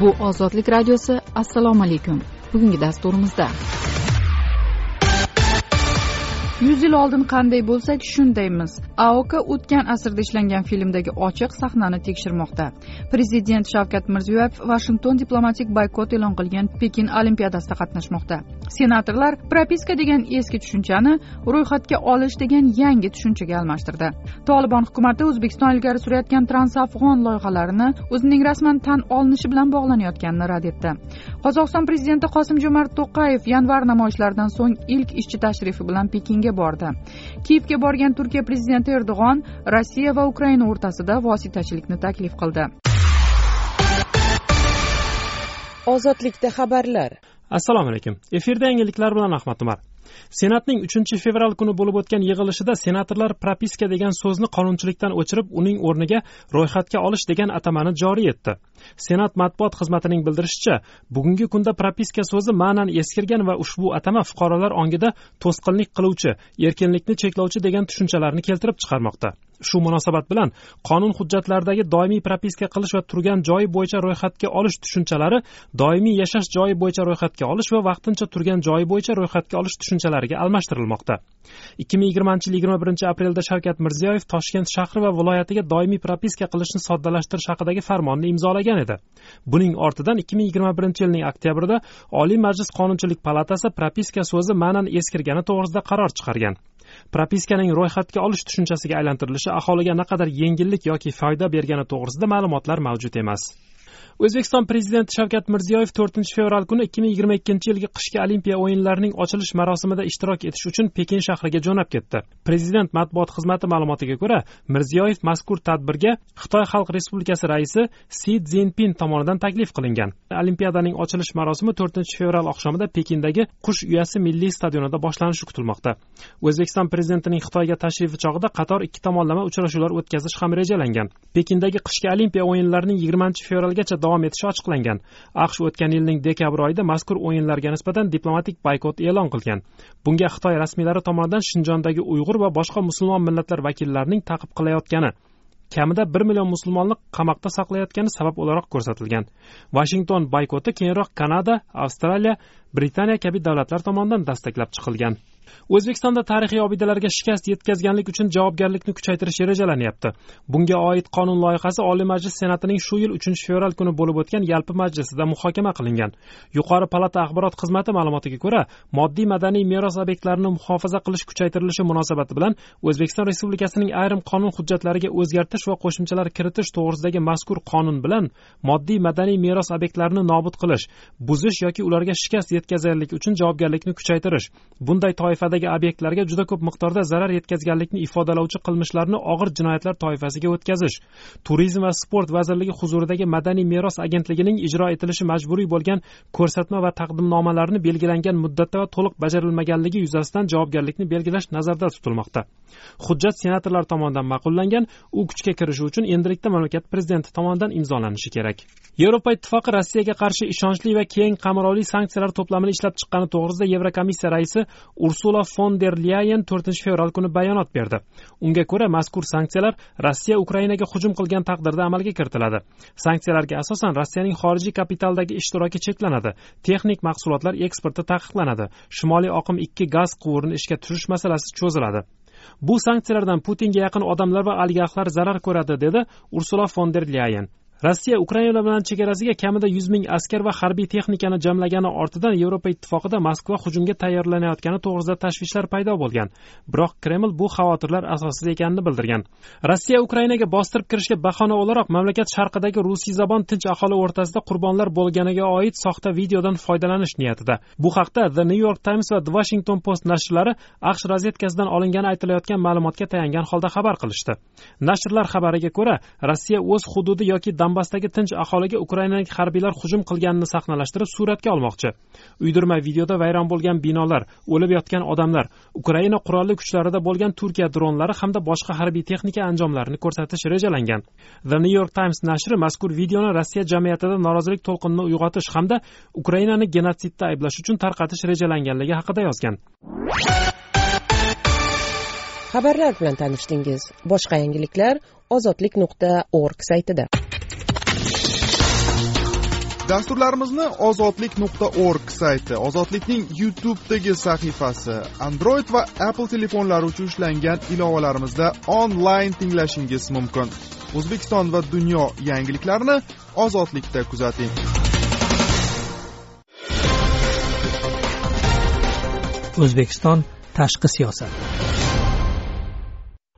bu ozodlik radiosi assalomu alaykum. Bugungi dasturimizda yuz yil oldin qanday bo'lsak shundaymiz. Aok o'tgan asrda ishlangan filmdagi ochiq sahnani tekshirmoqda. Prezident shavkat mirziyoyev vashington diplomatik boykot e'lon qilgan pekin olimpiadasida qatnashmoqda. Senatorlar propiska degan eski tushunchani ro'yxatga olish degan yangi tushunchaga almashtirdi. Tolibon hukumati o'zbekiston ilgari surayotgan transafg'on loyihalarini o'zining rasman tan olinishi bilan bog'lanayotganini rad etdi. Qozog'iston prezidenti qosim jo'mart to'qayev yanvar namoyishlaridan so'ng ilk ishchi tashrifi bilan pekinga bordi. Kiyevga borgan turkiya prezidenti erdo'g'on rossiya va ukraina o'rtasida vositachilikni taklif qildi. Ozodlikda xabarlar. Assalomu alaykum. Efirda yangiliklar bilan ahmad umar senatning uchinchi fevral kuni bo'lib o'tgan yig'ilishida senatorlar propiska degan so'zni qonunchilikdan o'chirib uning o'rniga ro'yxatga olish degan atamani joriy etdi. Senat matbuot xizmatining bildirishicha bugungi kunda propiska so'zi ma'nan eskirgan va ushbu atama fuqarolar ongida to'sqinlik qiluvchi erkinlikni cheklovchi degan tushunchalarni keltirib chiqarmoqda. Shu munosabat bilan qonun hujjatlaridagi doimiy propiska qilish va turgan joyi bo'yicha ro'yxatga olish tushunchalari doimiy yashash joyi bo'yicha ro'yxatga olish va vaqtincha turgan joyi bo'yicha ro'yxatga olish tushunchalariga almashtirilmoqda. ikki ming yigirmanchi yil yigirma birinchi aprelda shavkat mirziyoyev toshkent shahri va viloyatiga doimiy propiska qilishni soddalashtirish haqidagi farmonni imzolagan edi. Buning ortidan ikki ming yigirma birinchi yilning oktyabrida oliy majlis qonunchilik palatasi propiska so'zi ma'nan eskirgani to'g'risida qaror chiqargan. Propiskaning ro'yxatga olish tushunchasiga aylantirilishi aholiga naqadar yengillik yoki foyda bergani to'g'risida ma'lumotlar mavjud emas. O'zbekiston prezidenti shavkat mirziyoyev to'rtinchi fevral kuni ikki ming yigirma ikkinchi yilgi qishki olimpiya o'yinlarining ochilish marosimida ishtirok etish uchun pekin shahriga jo'nab ketdi. Prezident matbuot xizmati ma'lumotiga ko'ra mirziyoyev mazkur tadbirga xitoy xalq respublikasi raisi si zinpin tomonidan taklif qilingan. Olimpiadaning ochilish marosimi to'rtinchi fevral oqshomida pekindagi qush uyasi milliy stadionida boshlanishi kutilmoqda. O'zbekiston prezidentining xitoyga tashrifi chog'ida qator ikki tomonlama uchrashuvlar o'tkazish ham rejalangan. Pekindagi qishki olimpiya o'yinlarining yigirmanchi fevralgacha davom etishi ochiqlangan. Aqsh o'tgan yilning dekabr oyida mazkur o'yinlarga nisbatan diplomatik boykot e'lon qilgan. Bunga xitoy rasmiylari tomonidan shinjondagi uyg'ur va boshqa musulmon millatlar vakillarining ta'qib qilayotgani kamida bir million musulmonni qamoqda saqlayotgani sabab o'laroq ko'rsatilgan. Vashington boykoti keyinroq kanada avstraliya britaniya kabi davlatlar tomonidan dastaklab chiqilgan. O'zbekistonda tarixiy obidalarga shikast yetkazganlik uchun javobgarlikni kuchaytirish rejalanyapti. Bunga oid qonun loyihasi oliy majlis senatining shu yil uchinchi fevral kuni bo'lib o'tgan yalpi majlisida muhokama qilingan. Yuqori palata axborot xizmati ma'lumotiga ko'ra moddiy madaniy meros obyektlarini muhofaza qilish kuchaytirilishi munosabati bilan o'zbekiston respublikasining ayrim qonun hujjatlariga o'zgartish va qo'shimchalar kiritish to'g'risidagi mazkur qonun bilan moddiy madaniy meros obyektlarini nobud qilish buzish yoki ularga shikast yetkazganlik uchun javobgarlikni kuchaytirish bunday toifadagi obyektlarga juda ko'p miqdorda zarar yetkazganlikni ifodalovchi qilmishlarni og'ir jinoyatlar toifasiga o'tkazish turizm va sport vazirligi huzuridagi madaniy meros agentligining ijro etilishi majburiy bo'lgan ko'rsatma va taqdimnomalarni belgilangan muddatda va to'liq bajarilmaganligi yuzasidan javobgarlikni belgilash nazarda tutilmoqda. Hujjat senatorlar tomonidan ma'qullangan u kuchga kirishi uchun endilikda mamlakat prezidenti tomonidan imzolanishi kerak. Yevropa ittifoqi rossiyaga qarshi ishonchli va keng qamrovli sanksiyalar to'plamini ishlab chiqqani to'g'risida yevrokomissiya raisi ursula fon der lyayen to'rtinchi fevral kuni bayonot berdi. Unga ko'ra mazkur sanksiyalar rossiya ukrainaga hujum qilgan taqdirda amalga kiritiladi. Sanksiyalarga asosan rossiyaning xorijiy kapitaldagi ishtiroki cheklanadi. Texnik mahsulotlar eksporti taqiqlanadi. Shimoliy oqim ikki gaz quvurini ishga tushirish masalasi cho'ziladi. Bu sanksiyalardan putinga yaqin odamlar va oligarxlar zarar ko'radi dedi ursula fon der lyayen rossiya ukraina bilan chegarasiga kamida yuz ming askar va harbiy texnikani jamlagani ortidan yevropa ittifoqida moskva hujumga tayyorlanayotgani to'g'risida tashvishlar paydo bo'lgan. Biroq kreml bu xavotirlar asossiz ekanini bildirgan. Rossiya ukrainaga bostirib kirishga bahona o'laroq mamlakat sharqidagi rusiyzabon tinch aholi o'rtasida qurbonlar bo'lganiga oid soxta videodan foydalanish niyatida. Bu haqda the new york times va the washington post nashrlari aqsh razvedkasidan olingani aytilayotgan ma'lumotga tayangan holda xabar qilishdi. Nashrlar xabariga ko'ra rossiya o'z hududi yoki donbassdagi tinch aholiga ukrainalik harbiylar hujum qilganini sahnalashtirib suratga olmoqchi. Uydirma videoda vayron bo'lgan binolar o'lib yotgan odamlar ukraina qurolli kuchlarida bo'lgan turkiya dronlari hamda boshqa harbiy texnika anjomlarini ko'rsatish rejalangan. The new york times nashri mazkur videoni rossiya jamiyatida norozilik to'lqinini uyg'otish hamda ukrainani genotsidda ayblash uchun tarqatish rejalanganligi haqida yozgan. Xabarlar bilan tanishdingiz. Boshqa yangiliklar ozodlik nuqta org saytida. Dasturlarimizni ozodlik nuqta org sayti ozodlikning youtubedagi sahifasi android va apple telefonlari uchun ishlangan ilovalarimizda onlayn tinglashingiz mumkin. O'zbekiston va dunyo yangiliklarini ozodlikda kuzating. O'zbekiston tashqi siyosat.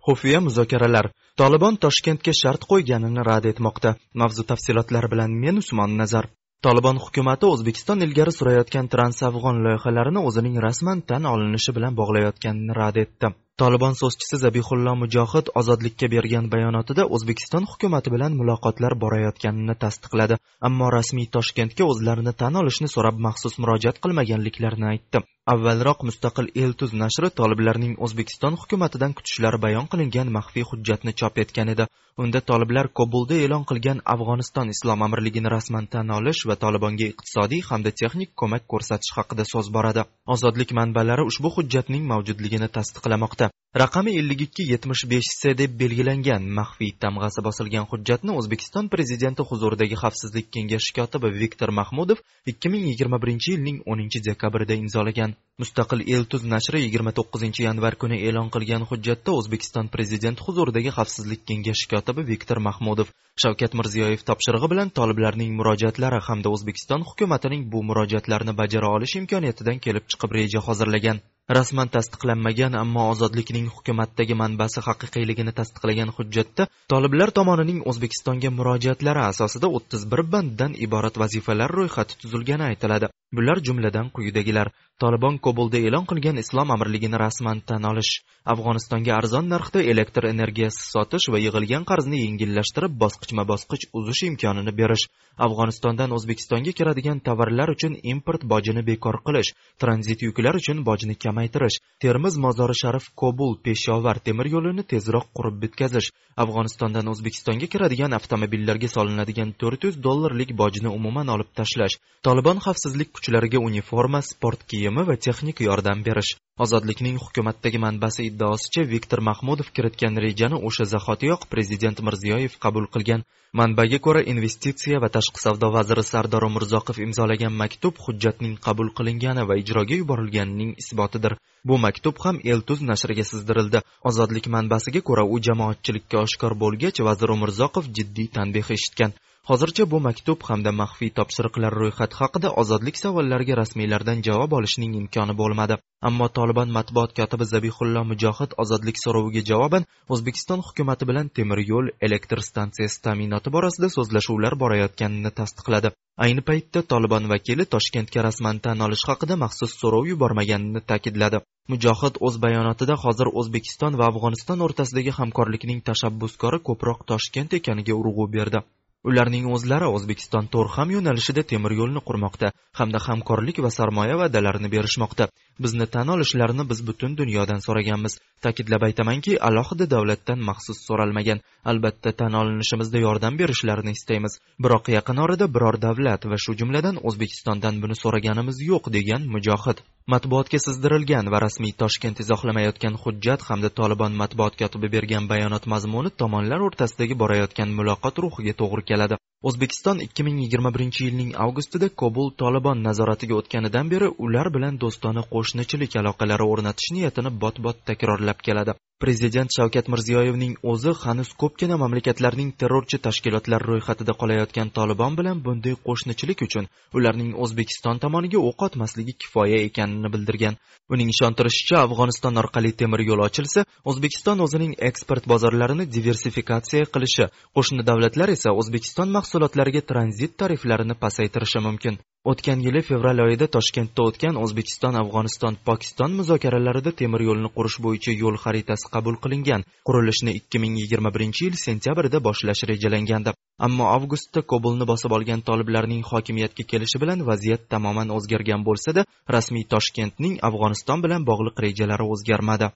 Xufiya muzokaralar tolibon toshkentga shart qo'yganini rad etmoqda. Mavzu tafsilotlari bilan men usmon nazar. Tolibon hukumati o'zbekiston ilgari surayotgan transafg'on loyihalarini o'zining rasman tan olinishi bilan bog'layotganini rad etdi. Tolibon so'zchisi zabihullo mujohid ozodlikka bergan bayonotida o'zbekiston hukumati bilan muloqotlar borayotganini tasdiqladi. Ammo rasmiy toshkentga o'zlarini tan olishni so'rab maxsus murojaat qilmaganliklarini aytdi. Avvalroq mustaqil eltuz nashri toliblarning o'zbekiston hukumatidan kutishlari bayon qilingan maxfiy hujjatni chop etgan edi. Unda toliblar kobulda e'lon qilgan afg'oniston islom amirligini rasman tan olish va tolibonga iqtisodiy hamda texnik ko'mak ko'rsatish haqida so'z boradi. Ozodlik manbalari ushbu hujjatning mavjudligini tasdiqlamoqda. Raqami ellik ikki yetmish besh c deb belgilangan maxfiy tamg'asi bosilgan hujjatni o'zbekiston prezidenti huzuridagi xavfsizlik kengashi kotibi viktor mahmudov ikki ming yigirma birinchi yilning o'ninchi dekabrida imzolagan. Mustaqil eltuz nashri yigirma to'qqizinchi yanvar kuni e'lon qilgan hujjatda o'zbekiston prezidenti huzuridagi xavfsizlik kengashi kotibi viktor mahmudov shavkat mirziyoyev topshirig'i bilan toliblarning murojaatlari hamda o'zbekiston hukumatining bu murojaatlarni bajara olish imkoniyatidan kelib chiqib reja hozirlagan. Rasman tasdiqlanmagan ammo ozodlikning hukumatdagi manbasi haqiqiyligini tasdiqlagan hujjatda toliblar tomonining o'zbekistonga murojaatlari asosida o'ttiz bir banddan iborat vazifalar ro'yxati tuzilgani aytiladi. Bular jumladan quyidagilar. Tolibon kobulda e'lon qilgan islom amirligini rasman tan olish afg'onistonga arzon narxda elektr energiyasi sotish va yig'ilgan qarzni yengillashtirib bosqichma bosqich uzish imkonini berish afg'onistondan o'zbekistonga kiradigan tovarlar uchun import bojini bekor qilish tranzit yuklar uchun bojni kamaytirish termiz mozori sharif kobul peshovar temir yo'lini tezroq qurib bitkazish afg'onistondan o'zbekistonga kiradigan avtomobillarga solinadigan to'rt yuz dollarlik bojni umuman olib tashlash tolibon xavfsizlik kuchlariga uniforma sport kiyimi va texnik yordam berish. Ozodlikning hukumatdagi manbasi iddaosicha viktor mahmudov kiritgan rejani o'sha zahotiyoq prezident mirziyoyev qabul qilgan. Manbaga ko'ra investitsiya va tashqi savdo vaziri sardor umurzoqov imzolagan maktub hujjatning qabul qilingani va ijroga yuborilganining isbotidir. Bu maktub ham eltuz nashriga sizdirildi ozodlik manbasiga ko'ra u jamoatchilikka oshkor bo'lgach vazir umurzoqov jiddiy tanbeh eshitgan. Hozircha bu maktub hamda maxfiy topshiriqlar ro'yxati haqida ozodlik savollariga rasmiylardan javob olishning imkoni bo'lmadi. Ammo tolibon matbuot kotibi zabihullo mujohid ozodlik so'roviga javoban o'zbekiston hukumati bilan temir yo'l elektr stansiyasi ta'minoti borasida so'zlashuvlar borayotganini tasdiqladi. Ayni paytda tolibon vakili toshkentga rasman tan olish haqida maxsus so'rov yubormaganini ta'kidladi. Mujohid o'z bayonotida hozir o'zbekiston va afg'oniston o'rtasidagi hamkorlikning tashabbuskori ko'proq toshkent ekaniga urg'u berdi. Ularning o'zlari o'zbekiston to'rxam yo'nalishida temir yo'lni qurmoqda hamda hamkorlik va sarmoya va'dalarini berishmoqda. Bizni tan olishlarini biz butun dunyodan so'raganmiz. Ta'kidlab aytamanki alohida davlatdan maxsus so'ralmagan. Albatta tan olinishimizda yordam berishlarini istaymiz. Biroq yaqin orada biror davlat va shu jumladan o'zbekistondan buni so'raganimiz yo'q degan mujohid. Matbuotga sizdirilgan va rasmiy toshkent izohlamayotgan hujjat hamda tolibon matbuot kotibi bergan bayonot mazmuni tomonlar o'rtasidagi borayotgan muloqot ruhiga to'g'ri keladi. O'zbekiston ikki ming yigirma birinchi yilning avgustida kobul tolibon nazoratiga o'tganidan beri ular bilan do'stona qo'shnichilik aloqalari o'rnatish niyatini bot bot takrorlab keladi. Prezident shavkat mirziyoyevning o'zi hanuz ko'pgina mamlakatlarning terrorchi tashkilotlar ro'yxatida qolayotgan tolibon bilan bunday qo'shnichilik uchun ularning o'zbekiston tomoniga o'q otmasligi kifoya ekanini bildirgan. Uning ishontirishicha afg'oniston orqali temir yo'l ochilsa o'zbekiston o'zining eksport bozorlarini diversifikatsiya qilishi qo'shni davlatlar esa o'zbekiston mahsulotlariga tranzit tariflarini pasaytirishi mumkin. O'tgan yili fevral oyida toshkentda o'tgan o'zbekiston afg'oniston pokiston muzokaralarida temir yo'lni qurish bo'yicha yo'l xaritasi qabul qilingan. Qurilishni ikki ming yigirma birinchi yil sentyabrida boshlash rejalangandi. Ammo avgustda kobulni bosib olgan toliblarning hokimiyatga kelishi bilan vaziyat tamoman o'zgargan bo'lsada rasmiy toshkentning afg'oniston bilan bog'liq rejalari o'zgarmadi.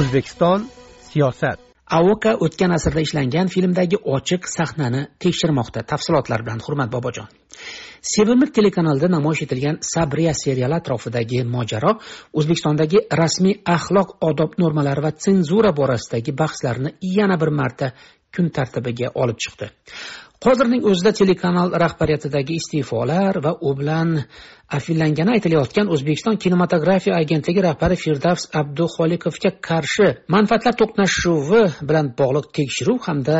O'zbekiston siyosat. Aoka o'tgan asrda ishlangan filmdagi ochiq sahnani tekshirmoqda. Tafsilotlar bilan hurmat bobojon. Sevimli telekanalida namoyish etilgan sabriya seriali atrofidagi mojaro o'zbekistondagi rasmiy axloq odob normalari va senzura borasidagi bahslarni yana bir marta kun tartibiga olib chiqdi. Hozirning o'zida telekanal rahbariyatidagi iste'folar va u bilan afillangani aytilayotgan o'zbekiston kinematografiya agentligi rahbari firdavs abduxoliqovga qarshi manfaatlar to'qnashuvi bilan bog'liq tekshiruv hamda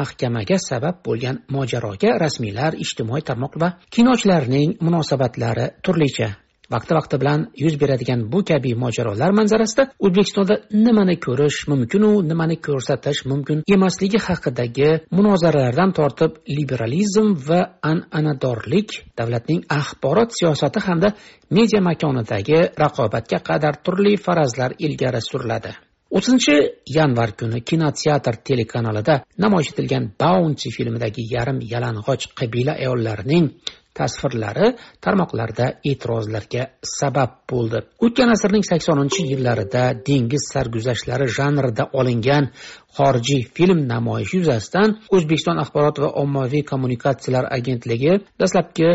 mahkamaga sabab bo'lgan mojaroga rasmiylar ijtimoiy tarmoq va kinochilarning munosabatlari turlicha. Vaqti vaqti bilan yuz beradigan bu kabi mojarolar manzarasida o'zbekistonda nimani ko'rish mumkinu nimani ko'rsatish mumkin emasligi haqidagi munozaralardan tortib liberalizm va an'anadorlik davlatning axborot siyosati hamda media makonidagi raqobatga qadar turli farazlar ilgari suriladi. O'ttizinchi yanvar kuni kinoteatr telekanalida namoyish etilgan baunchi filmidagi yarim yalang'och qabila ayollarining tasvirlari tarmoqlarda e'tirozlarga sabab bo'ldi. O'tgan asrning saksoninchi yillarida dengiz sarguzashtlari janrida olingan xorijiy film namoyishi yuzasidan o'zbekiston axborot va ommaviy kommunikatsiyalar agentligi dastlabki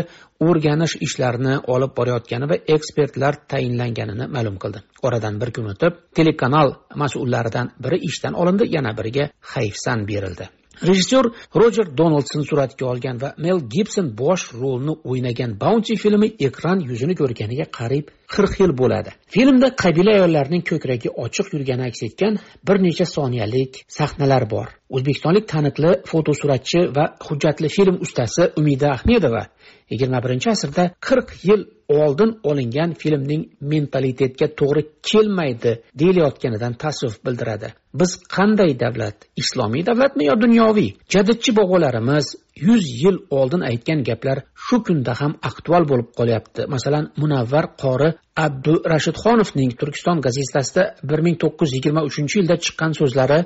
o'rganish ishlarini olib borayotgani va ekspertlar tayinlanganini ma'lum qildi. Oradan bir kun o'tib telekanal mas'ullaridan biri ishdan olindi yana biriga hayfsan berildi. Rejissyor rojer donaldson suratga olgan va mel gibson bosh rolni o'ynagan baunti filmi ekran yuzini ko'rganiga qariyb qirq yil bo'ladi. Filmda qabila ayollarining ko'kragi ochiq yurgani aks etgan bir necha soniyalik sahnalar bor. O'zbekistonlik taniqli fotosuratchi va hujjatli film ustasi umida ahmedova yigirma birinchi asrda qirq yil oldin olingan filmning mentalitetga to'g'ri kelmaydi deyilayotganidan tasvif bildiradi. Biz qanday davlat islomiy davlatmi yo dunyoviy? Jadidchi bobolarimiz yuz yil oldin aytgan gaplar shu kunda ham aktual bo'lib qolyapti. Masalan munavvar qori abdurashidxonovning turkiston gazetasida bir ming to'qqiz yuz yigirma uchinchi yilda chiqqan so'zlari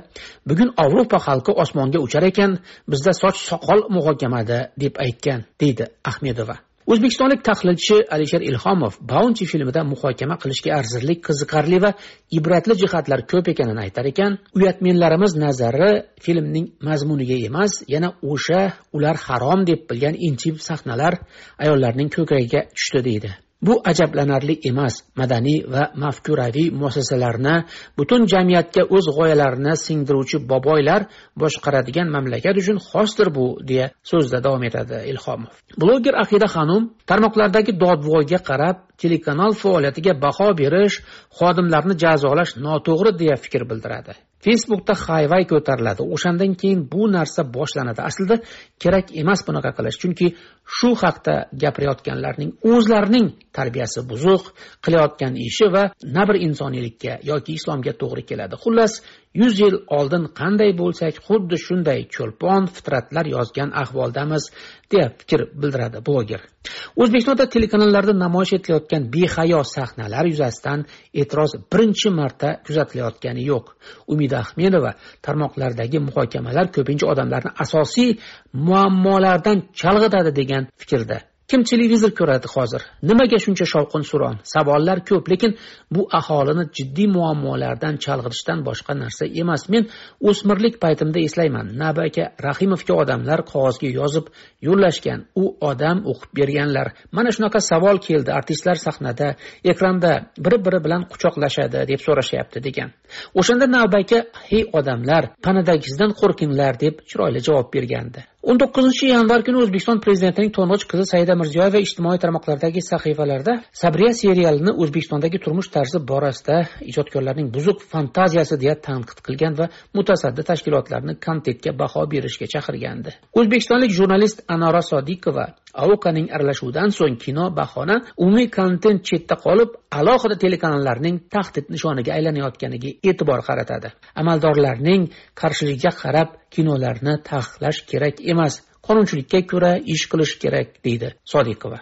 bugun yevropa xalqi osmonga uchar ekan bizda soch soqol muhokamada deb aytgan deydi ahmedova. O'zbekistonlik tahlilchi alisher ilhomov baunchi filmida muhokama qilishga arzirlik qiziqarli va ibratli jihatlar ko'p ekanini aytar ekan. Uyatmenlarimiz nazari filmning mazmuniga emas yana o'sha ular harom deb bilgan intim sahnalar ayollarning ko'kragiga tushdi deydi. Bu ajablanarli emas. Madaniy va mafkuraviy muassasalarni butun jamiyatga o'z g'oyalarini singdiruvchi boboylar boshqaradigan mamlakat uchun xosdir bu deya so'zida davom etadi ilhomov. Bloger aqida xanum tarmoqlardagi dodvoyga qarab telekanal faoliyatiga baho berish xodimlarni jazolash noto'g'ri deya fikr bildiradi. Facebookda hayvay ko'tariladi. O'shandan keyin bu narsa boshlanadi. Aslida kerak emas bunaqa qilish. Chunki shu haqda gapirayotganlarning o'zlarining tarbiyasi buzuq qilayotgan ishi va na bir insoniylikka yoki islomga to'g'ri keladi. Xullas yuz yil oldin qanday bo'lsak xuddi shunday cho'lpon fitratlar yozgan ahvoldamiz deya fikr bildiradi bloger. O'zbekistonda telekanallarda namoyish etilayotgan behayo sahnalar yuzasidan e'tiroz birinchi marta kuzatilayotgani yo'q. Umida ahmedova tarmoqlardagi muhokamalar ko'pincha odamlarni asosiy muammolardan chalg'itadi degan fikrda kim televizor ko'radi hozir? Nimaga shuncha shovqin suron? Savollar ko'p lekin bu aholini jiddiy muammolardan chalg'itishdan boshqa narsa emas. Men o'smirlik paytimda eslayman. Nabi aka rahimovga odamlar qog'ozga yozib yo'llashgan. U odam o'qib berganlar. Mana shunaqa savol keldi. Artistlar sahnada ekranda biri biri bilan quchoqlashadi deb so'rashyapti degan. O'shanda navba aka hey odamlar panadagisidan qo'rqinglar deb chiroyli javob bergandi. O'n to'qqizinchi yanvar kuni o'zbekiston prezidentining to'ng'ich qizi saida mirziyoyeva ijtimoiy tarmoqlardagi sahifalarida sabriya serialini o'zbekistondagi turmush tarzi borasida ijodkorlarning buzuq fantaziyasi deya tanqid qilgan va mutasaddi tashkilotlarni kontentga baho berishga chaqirgandi. O'zbekistonlik jurnalist anora sodiqova aukaning aralashuvidan so'ng kino bahona umumiy kontent chetda qolib alohida telekanallarning tahdid nishoniga aylanayotganiga e'tibor qaratadi. Amaldorlarning qarshiligiga qarab kinolarni taqiqlash kerak emas qonunchilikka ko'ra ish qilish kerak deydi sodiqova.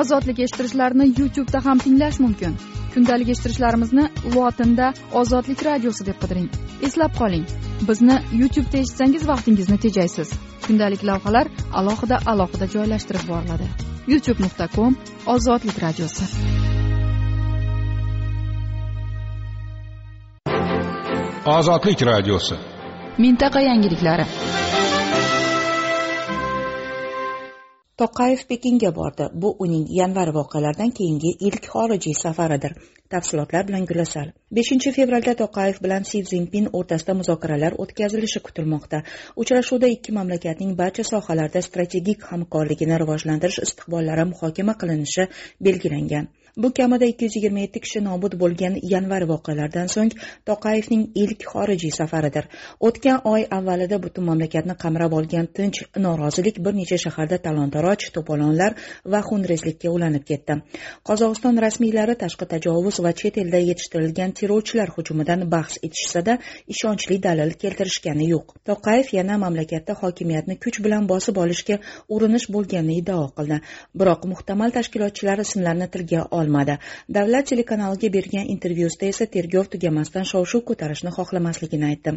Ozodlik eshittirishlarni youtubeda ham tinglash mumkin. Kundalik eshittirishlarimizni lotinda ozodlik radiosi deb qidiring. Eslab qoling. Bizni youtubeda eshitsangiz vaqtingizni tejaysiz. Kundalik lavhalar alohida alohida joylashtirib boriladi. Youtube nuqta com ozodlik radiosi. Ozodlik radiosi. Mintaqa yangiliklari toqayev pekinga bordi. Bu uning yanvar voqealaridan keyingi ilk xorijiy safaridir. Tafsilotlar bilan gulasal. 5 fevralda toqayev bilan si Szinpin o'rtasida muzokaralar o'tkazilishi kutilmoqda. Uchrashuvda ikki mamlakatning barcha sohalarda strategik hamkorligini rivojlantirish istiqbollari muhokama qilinishi belgilangan. Bu kamida ikki yuz yigirma yetti kishi nobud bo'lgan yanvar voqealaridan so'ng toqayevning ilk xorijiy safaridir. O'tgan oy avvalida butun mamlakatni qamrab olgan tinch norozilik bir necha shaharda talon taroj to'polonlar va xunrezlikka ulanib ketdi. Qozog'iston rasmiylari tashqi tajovuz va chet elda yetishtirilgan terrorchilar hujumidan bahs etishsada ishonchli dalil keltirishgani yo'q. Toqayev yana mamlakatda hokimiyatni kuch bilan bosib olishga urinish bo'lganini iddao qildi. Biroq muhtamal tashkilotchilar ismlarini tilga olmadi davlat telekanaliga bergan intervyusida esa tergov tugamasdan shov shuv ko'tarishni xohlamasligini aytdi.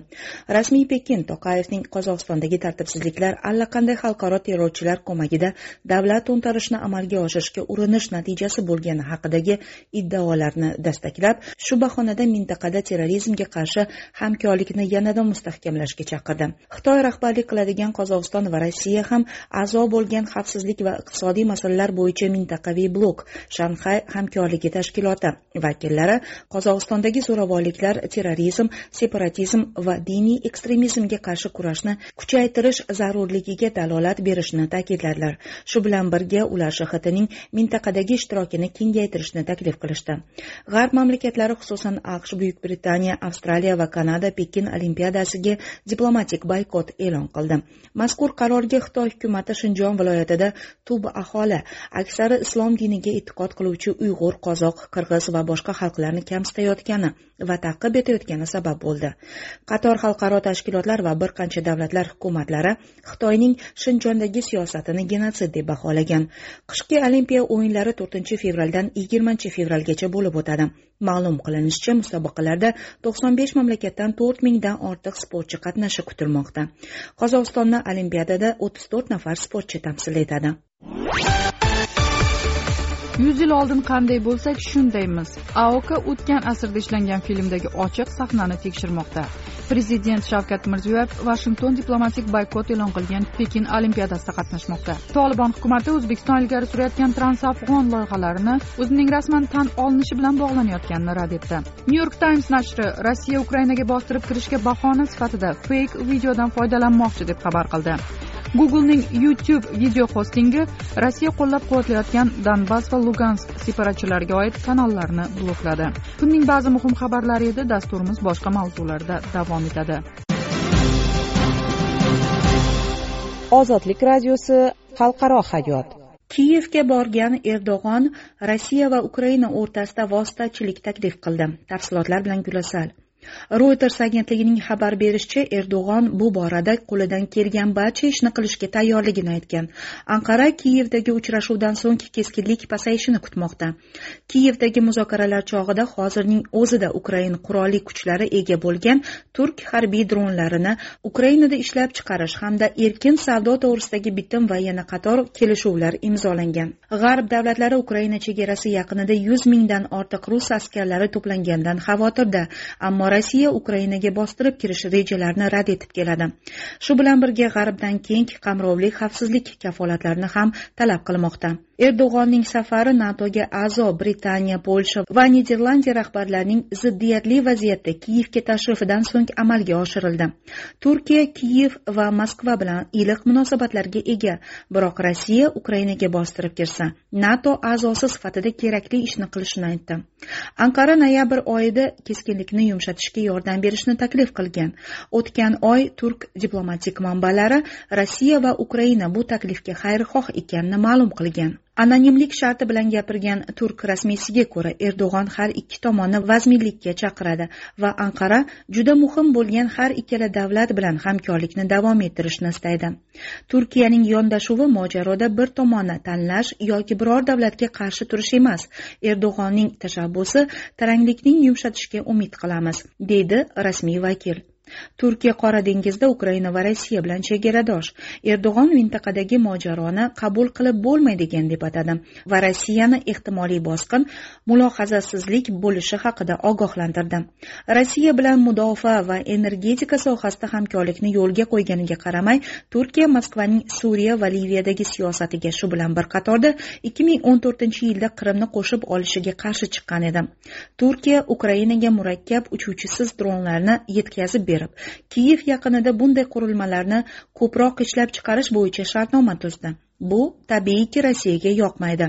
Rasmiy pekin toqayevning qozog'istondagi tartibsizliklar allaqanday xalqaro terrorchilar ko'magida davlat to'ntarishni amalga oshirishga urinish natijasi bo'lgani haqidagi iddaolarni dastaklab shu bahonada mintaqada terrorizmga qarshi hamkorlikni yanada mustahkamlashga chaqirdi. Xitoy rahbarlik qiladigan qozog'iston va rossiya ham a'zo bo'lgan xavfsizlik va iqtisodiy masalalar bo'yicha mintaqaviy blok shanxay hamkorligi tashkiloti vakillari qozog'istondagi zo'ravonliklar terrorizm separatizm va diniy ekstremizmga qarshi kurashni kuchaytirish zarurligiga dalolat berishni ta'kidladilar. Shu bilan birga ular shxtning mintaqadagi ishtirokini kengaytirishni taklif qilishdi. G'arb mamlakatlari xususan aqsh buyuk britaniya avstraliya va kanada pekin olimpiadasiga diplomatik boykot e'lon qildi. Mazkur qarorga xitoy hukumati shinjon viloyatida tub aholi aksari islom diniga e'tiqod qiluvchi uyg'ur qozoq qirg'iz va boshqa xalqlarni kamsitayotgani va ta'qib etayotgani sabab bo'ldi. Qator xalqaro tashkilotlar va bir qancha davlatlar hukumatlari xitoyning shinjondagi siyosatini genotsid deb baholagan. Qishki olimpiya o'yinlari to'rtinchi fevraldan yigirmanchi fevralgacha bo'lib o'tadi. Ma'lum qilinishicha musobaqalarda to'qson besh mamlakatdan to'rt mingdan ortiq sportchi qatnashi kutilmoqda. Qozog'istonni olimpiadada o'ttiz to'rt nafar sportchi tamsil etadi. Yuz yil oldin qanday bo'lsak shundaymiz. Aoka o'tgan asrda ishlangan filmdagi ochiq sahnani tekshirmoqda. Prezident shavkat mirziyoyev vashington diplomatik boykot e'lon qilgan pekin olimpiadasida qatnashmoqda. Tolibon hukumati o'zbekiston ilgari surayotgan transafg'on loyihalarini o'zining rasman tan olinishi bilan bog'lanayotganini rad etdi. New york times nashri rossiya ukrainaga bostirib kirishga bahona sifatida feyk videodan foydalanmoqchi deb xabar qildi. Googlening youtube video hostingi rossiya qo'llab quvvatlayotgan donbass va lugansk separatchilariga oid kanallarni blokladi. Kunning ba'zi muhim xabarlari edi dasturimiz boshqa mavzularda davom etadi. Ozodlik radiosi xalqaro hayot. Kiyevga borgan erdo'g'on rossiya va ukraina o'rtasida vositachilik taklif qildi. Tafsilotlar bilan gulasal reuters agentligining xabar berishicha erdo'g'on bu borada qo'lidan kelgan barcha ishni qilishga tayyorligini aytgan. Anqara kiyevdagi uchrashuvdan so'ng keskinlik pasayishini kutmoqda. Kiyevdagi muzokaralar chog'ida hozirning o'zida ukrain qurolli kuchlari ega bo'lgan turk harbiy dronlarini ukrainada ishlab chiqarish hamda erkin savdo to'g'risidagi bitim va yana qator kelishuvlar imzolangan. G'arb davlatlari ukraina chegarasi yaqinida yuz mingdan ortiq rus askarlari to'plangandan xavotirda ammo rossiya ukrainaga bostirib kirish rejalarini rad etib keladi. Shu bilan birga g'arbdan keng qamrovli xavfsizlik kafolatlarini ham talab qilmoqda. Erdo'g'onning safari natoga a'zo britaniya polsha va niderlandiya rahbarlarining ziddiyatli vaziyatda kiyevga tashrifidan so'ng amalga oshirildi. Turkiya kiyev va moskva bilan iliq munosabatlarga ega. Biroq rossiya ukrainaga bostirib kirsa nato a'zosi sifatida kerakli ishni qilishini aytdi. Anqara noyabr oyida keskinlikni yumshatishga yordam berishni taklif qilgan. O'tgan oy turk diplomatik manbalari rossiya va ukraina bu taklifga xayrixoh ekanini ma'lum qilgan. Anonimlik sharti bilan gapirgan turk rasmiysiga ko'ra erdo'g'on har ikki tomonni vazminlikka chaqiradi va anqara juda muhim bo'lgan har ikkala davlat bilan hamkorlikni davom ettirishni istaydi. Turkiyaning yondashuvi mojaroda bir tomonni tanlash yoki biror davlatga qarshi turish emas erdo'g'onning tashabbusi taranglikning yumshatishiga umid qilamiz deydi rasmiy vakil. Turkiya qora dengizda ukraina va rossiya bilan chegaradosh. Erdo'g'on mintaqadagi mojaroni qabul qilib bo'lmaydigan deb atadi va rossiyani ehtimoliy bosqin mulohazasizlik bo'lishi haqida ogohlantirdi. Rossiya bilan mudofaa va energetika sohasida hamkorlikni yo'lga qo'yganiga qaramay turkiya moskvaning suriya va liviyadagi siyosatiga shu bilan bir qatorda ikki ming o'n to'rtinchi yilda qrimni qo'shib olishiga qarshi chiqqan edi. Turkiya ukrainaga murakkab uchuvchisiz dronlarni yetkazib berdi. Berib kiyev yaqinida bunday qurilmalarni ko'proq ishlab chiqarish bo'yicha shartnoma tuzdi. Bu tabiiyki rossiyaga yoqmaydi.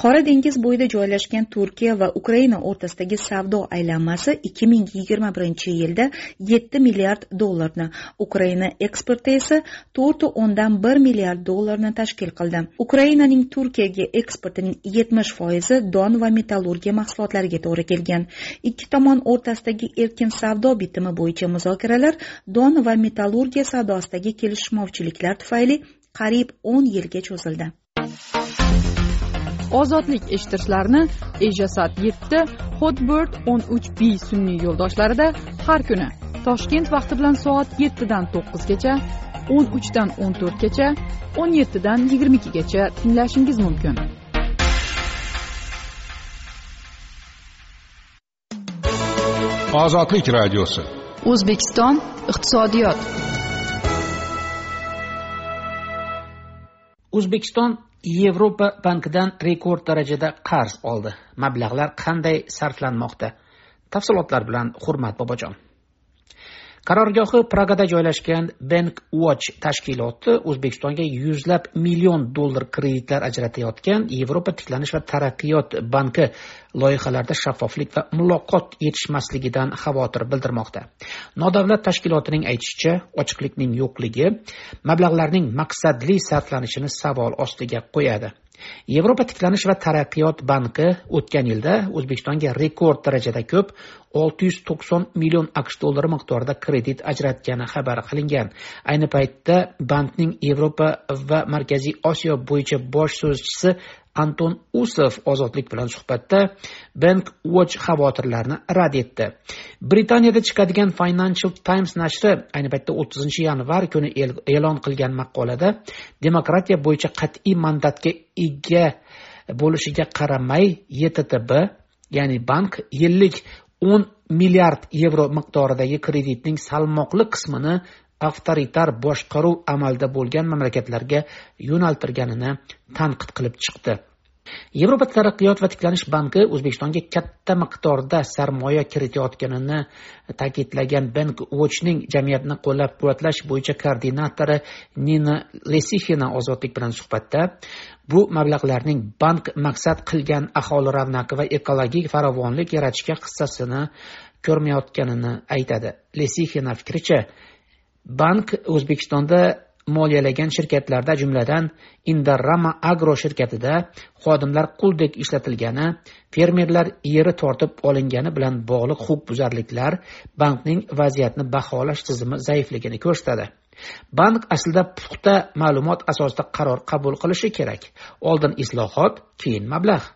Qora dengiz bo'yida joylashgan turkiya va ukraina o'rtasidagi savdo aylanmasi ikki ming yigirma birinchi yilda yetti milliard dollarni ukraina eksporti esa to'rt o'ndan bir milliard dollarni tashkil qildi. Ukrainaning turkiyaga eksportining yetmish foizi don va metallurgiya mahsulotlariga to'g'ri kelgan. Ikki tomon o'rtasidagi erkin savdo bitimi bo'yicha muzokaralar don va metallurgiya savdosidagi kelishmovchiliklar tufayli qariyb o'n yilga cho'zildi. Ozodlik eshitishlarini ejasat yetti hotbird o'n uch b sun'iy yo'ldoshlarida har kuni toshkent vaqti bilan soat yettidan to'qqizgacha o'n uchdan o'n to'rtgacha o'n yettidan yigirma ikkigacha tinglashingiz mumkin. Ozodlik radiosi. O'zbekiston iqtisodiyot o'zbekiston yevropa bankidan rekord darajada qarz oldi. Mablag'lar qanday sarflanmoqda? Tafsilotlar bilan hurmat bobojon. Qarorgohi pragada joylashgan bank watch tashkiloti o'zbekistonga yuzlab million dollar kreditlar ajratayotgan yevropa tiklanish va taraqqiyot banki loyihalarda shaffoflik va muloqot yetishmasligidan xavotir bildirmoqda. Nodavlat tashkilotining aytishicha ochiqlikning yo'qligi mablag'larning maqsadli sarflanishini savol ostiga qo'yadi. Yevropa tiklanish va taraqqiyot banki o'tgan yilda o'zbekistonga rekord darajada ko'p olti yuz to'qson million aqsh dollari miqdorida kredit ajratgani xabar qilingan. Ayni paytda bankning yevropa va markaziy osiyo bo'yicha bosh so'zchisi anton usov ozodlik bilan suhbatda bank watch xavotirlarni rad etdi. Britaniyada chiqadigan financial times nashri ayni paytda o'ttizinchi yanvar kuni e'lon qilgan maqolada demokratiya bo'yicha qat'iy mandatga ega bo'lishiga qaramay yttb ya'ni bank yillik o'n milliard yevro miqdoridagi kreditning salmoqli qismini avtoritar boshqaruv amalda bo'lgan mamlakatlarga yo'naltirganini tanqid qilib chiqdi. Yevropa taraqqiyot va tiklanish banki o'zbekistonga katta miqdorda sarmoya kiritayotganini ta'kidlagan bank watchning jamiyatni qo'llab quvvatlash bo'yicha koordinatori nina lesixina ozodlik bilan suhbatda bu mablag'larning bank maqsad qilgan aholi ravnaqi va ekologik farovonlik yaratishga hissasini ko'rmayotganini aytadi. Lesixina fikricha bank o'zbekistonda moliyalagan shirkatlarda jumladan indarrama agro shirkatida xodimlar quldek ishlatilgani fermerlar yeri tortib olingani bilan bog'liq huquqbuzarliklar bankning vaziyatni baholash tizimi zaifligini ko'rsatadi. Bank aslida puxta ma'lumot asosida qaror qabul qilishi kerak. Oldin islohot keyin mablag'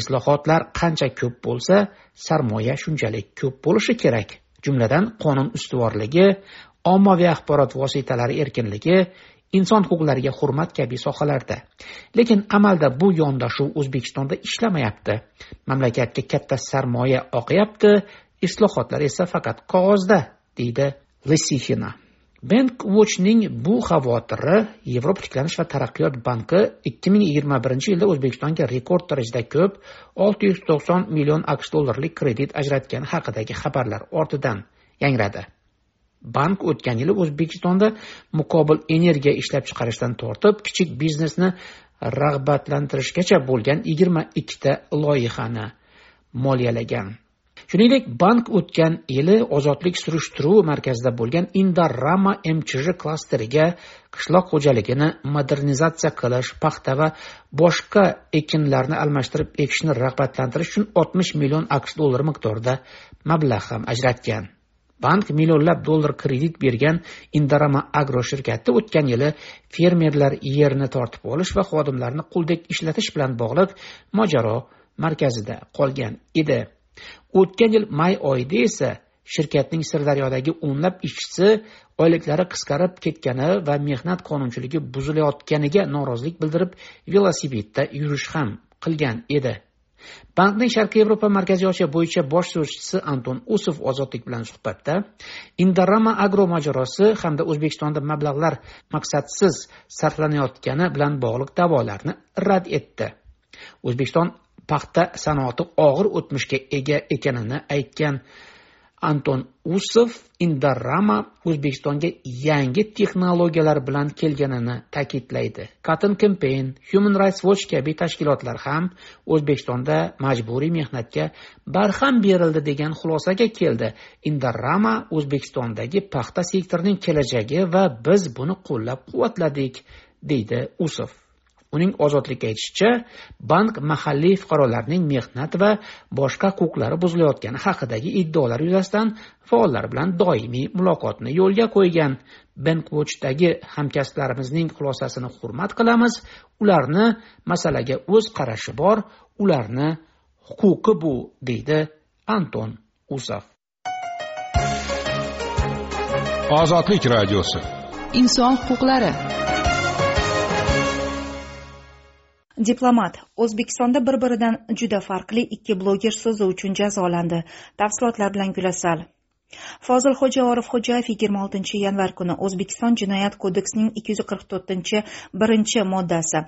islohotlar qancha ko'p bo'lsa sarmoya shunchalik ko'p bo'lishi kerak. Jumladan qonun ustuvorligi ommaviy axborot vositalari erkinligi inson huquqlariga hurmat kabi sohalarda. Lekin amalda bu yondashuv o'zbekistonda ishlamayapti. Mamlakatga katta sarmoya oqyapti islohotlar esa faqat qog'ozda deydi lisixina bank watchning bu xavotiri yevropa tiklanish va taraqqiyot banki ikki ming yigirma birinchi yilda o'zbekistonga rekord darajada ko'p olti yuz to'qson million aqsh dollarlik kredit ajratgani haqidagi xabarlar ortidan yangradi. Bank o'tgan yili o'zbekistonda muqobil energiya ishlab chiqarishdan tortib kichik biznesni rag'batlantirishgacha bo'lgan yigirma ikkita loyihani moliyalagan. Shuningdek bank o'tgan yili ozodlik surishtiruv markazida bo'lgan indarama mchj klasteriga qishloq xo'jaligini modernizatsiya qilish paxta va boshqa ekinlarni almashtirib ekishni rag'batlantirish uchun oltmish million aqsh dollari miqdorida mablag' ham ajratgan. Bank millionlab dollar kredit bergan indarama agro shirkati o'tgan yili fermerlar yerni tortib olish va xodimlarni quldek ishlatish bilan bog'liq mojaro markazida qolgan edi. O'tgan yil may oyida esa shirkatning sirdaryodagi o'nlab ishchisi oyliklari qisqarib ketgani va mehnat qonunchiligi buzilayotganiga norozilik bildirib velosipedda yurish ham qilgan edi. Bankning sharqiy yevropa markaziy osiyo bo'yicha bosh so'zchisi anton usov ozodlik bilan suhbatda indorama agro mojarosi hamda o'zbekistonda mablag'lar maqsadsiz sarflanayotgani bilan bog'liq da'volarni rad etdi. O'zbekiston paxta sanoati og'ir o'tmishga ega ekanini aytgan anton usov indarama o'zbekistonga yangi texnologiyalar bilan kelganini ta'kidlaydi. Cotton campaign human rights watch kabi tashkilotlar ham o'zbekistonda majburiy mehnatga barham berildi degan xulosaga keldi. Indarama o'zbekistondagi paxta sektorining kelajagi va biz buni qo'llab quvvatladik deydi usov. Uning ozodlikka aytishicha bank mahalliy fuqarolarning mehnat va boshqa huquqlari buzilayotgani haqidagi iddaolar yuzasidan faollar bilan doimiy muloqotni yo'lga qo'ygan. Bankwatchdagi hamkasblarimizning xulosasini hurmat qilamiz. Ularni masalaga o'z qarashi bor ularni huquqi bu deydi anton usov ozodlik radiosi. Inson huquqlari diplomat o'zbekistonda bir biridan juda farqli ikki bloger so'zi uchun jazolandi. Tafsilotlar bilan gulasal. Fozilxo'ja orifxo'jayev yigirma oltinchi yanvar kuni o'zbekiston jinoyat kodeksining ikki yuz qirq to'rtinchi birinchi moddasi.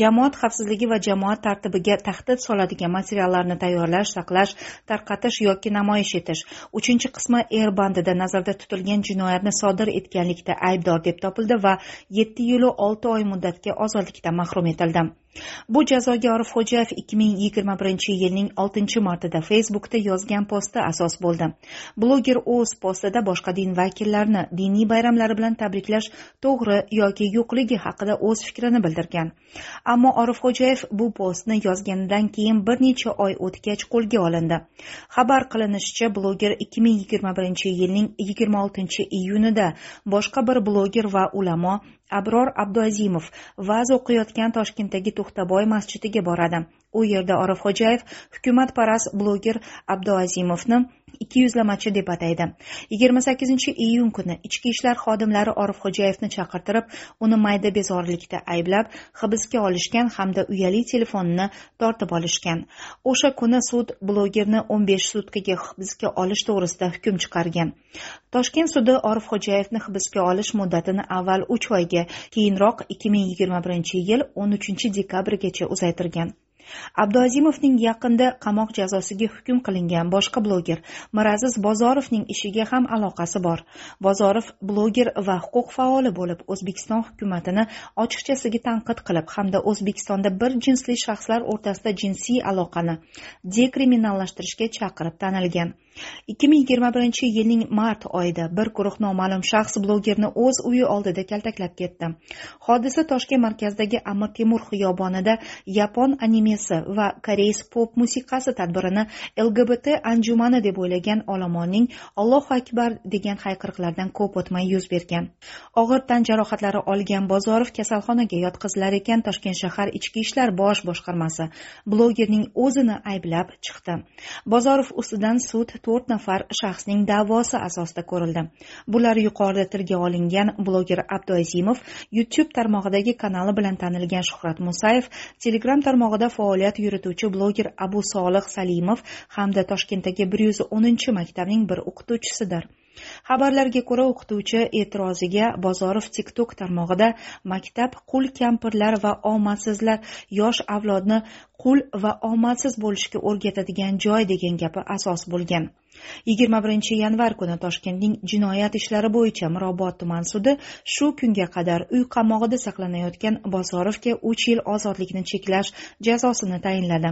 Jamoat xavfsizligi va jamoat tartibiga tahdid soladigan materiallarni tayyorlash saqlash tarqatish yoki namoyish etish. Uchinchi qismi er bandida nazarda tutilgan jinoyatni sodir etganlikda aybdor deb topildi va yetti yilu olti oy muddatga ozodlikdan mahrum etildi. Bu jazoga orifxo'jayev ikki ming yigirma birinchi yilning oltinchi martida facebookda yozgan posti asos bo'ldi. Bloger o'z postida boshqa din vakillarini diniy bayramlari bilan tabriklash to'g'ri yoki yo'qligi haqida o'z fikrini bildirgan. Ammo orifxo'jayev bu postni yozganidan keyin bir necha oy o'tgach qo'lga olindi. Xabar qilinishicha bloger ikki ming yigirma birinchi yilning yigirma oltinchi iyunida boshqa bir bloger va ulamo abror abduazimov va'z o'qiyotgan toshkentdagi to'xtaboy masjidiga boradi. U yerda orifxo'jayev hukumatparast bloger abduazimovni ikkiyuzlamachi deb ataydi. Yigirma sakkizinchi iyun kuni ichki ishlar xodimlari orifxo'jayevni chaqirtirib uni mayda bezorilikda ayblab hibsga olishgan hamda uyali telefonini tortib olishgan. O'sha kuni sud blogerni o'n besh sutkaga hibsga olish to'g'risida hukm chiqargan. Toshkent sudi orifxo'jayevni hibsga olish muddatini avval uch oyga keyinroq ikki ming yigirma birinchi yil o'n uchinchi dekabrgacha uzaytirgan. Abduazimovning yaqinda qamoq jazosiga hukm qilingan boshqa bloger miraziz bozorovning ishiga ham aloqasi bor. Bozorov bloger va huquq faoli bo'lib o'zbekiston hukumatini ochiqchasiga tanqid qilib hamda o'zbekistonda bir jinsli shaxslar o'rtasida jinsiy aloqani dekriminallashtirishga chaqirib tanilgan. ikki ming yigirma birinchi yilning mart oyida bir guruh noma'lum shaxs blogerni o'z uyi oldida kaltaklab ketdi. Hodisa toshkent markazidagi amir temur xiyobonida yapon anime animesi va koreys pop musiqasi tadbirini lgbt anjumani deb o'ylagan olomonning allohu akbar degan hayqiriqlardan ko'p o'tmay yuz bergan. Og'ir tan jarohatlari olgan bozorov kasalxonaga yotqizilar ekan toshkent shahar ichki ishlar bosh boshqarmasi blogerning o'zini ayblab chiqdi. Bozorov ustidan sud to'rt nafar shaxsning da'vosi asosida ko'rildi. Bular yuqorida tilga olingan bloger abduazimov youtube tarmog'idagi kanali bilan tanilgan shuhrat musayev telegram tarmog'ida faoliyat yurituvchi bloger abu solih salimov hamda toshkentdagi bir yuz o'ninchi maktabning bir o'qituvchisidir. Xabarlarga ko'ra o'qituvchi e'tiroziga bozorov tiktok tarmog'ida maktab qul kampirlar va omadsizlar yosh avlodni qul va omadsiz bo'lishga o'rgatadigan joy degan gapi asos bo'lgan. Yigirma birinchi yanvar kuni toshkentning jinoyat ishlari bo'yicha mirobod tuman sudi shu kunga qadar uy qamog'ida saqlanayotgan bozorovga uch yil ozodlikni cheklash jazosini tayinladi.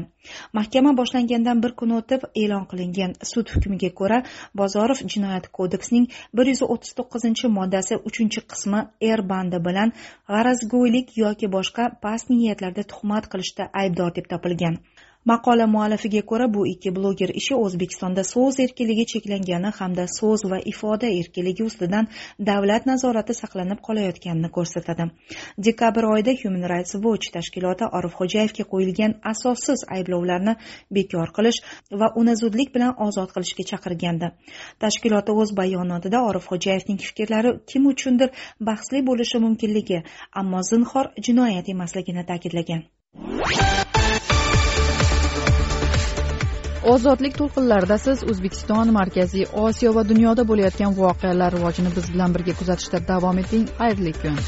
Mahkama boshlangandan bir kun o'tib e'lon qilingan sud hukmiga ko'ra bozorov jinoyat kodeksining bir yuz o'ttiz to'qqizinchi moddasi uchinchi qismi r bandi bilan g'arazgo'ylik yoki boshqa past niyatlarda tuhmat qilishda aybdor deb topilgan. Maqola muallifiga ko'ra bu ikki bloger ishi o'zbekistonda so'z erkinligi cheklangani hamda so'z va ifoda erkinligi ustidan davlat nazorati saqlanib qolayotganini ko'rsatadi. Dekabr oyida human rights watch tashkiloti orifxo'jayevga qo'yilgan asossiz ayblovlarni bekor qilish va uni zudlik bilan ozod qilishga chaqirgandi. Tashkiloti o'z bayonotida orifxo'jayevning fikrlari kim uchundir bahsli bo'lishi mumkinligi ammo zinhor jinoyat emasligini ta'kidlagan. Ozodlik to'lqinlarida siz o'zbekiston markaziy osiyo va dunyoda bo'layotgan voqealar rivojini biz bilan birga kuzatishda davom eting. Xayrli kun.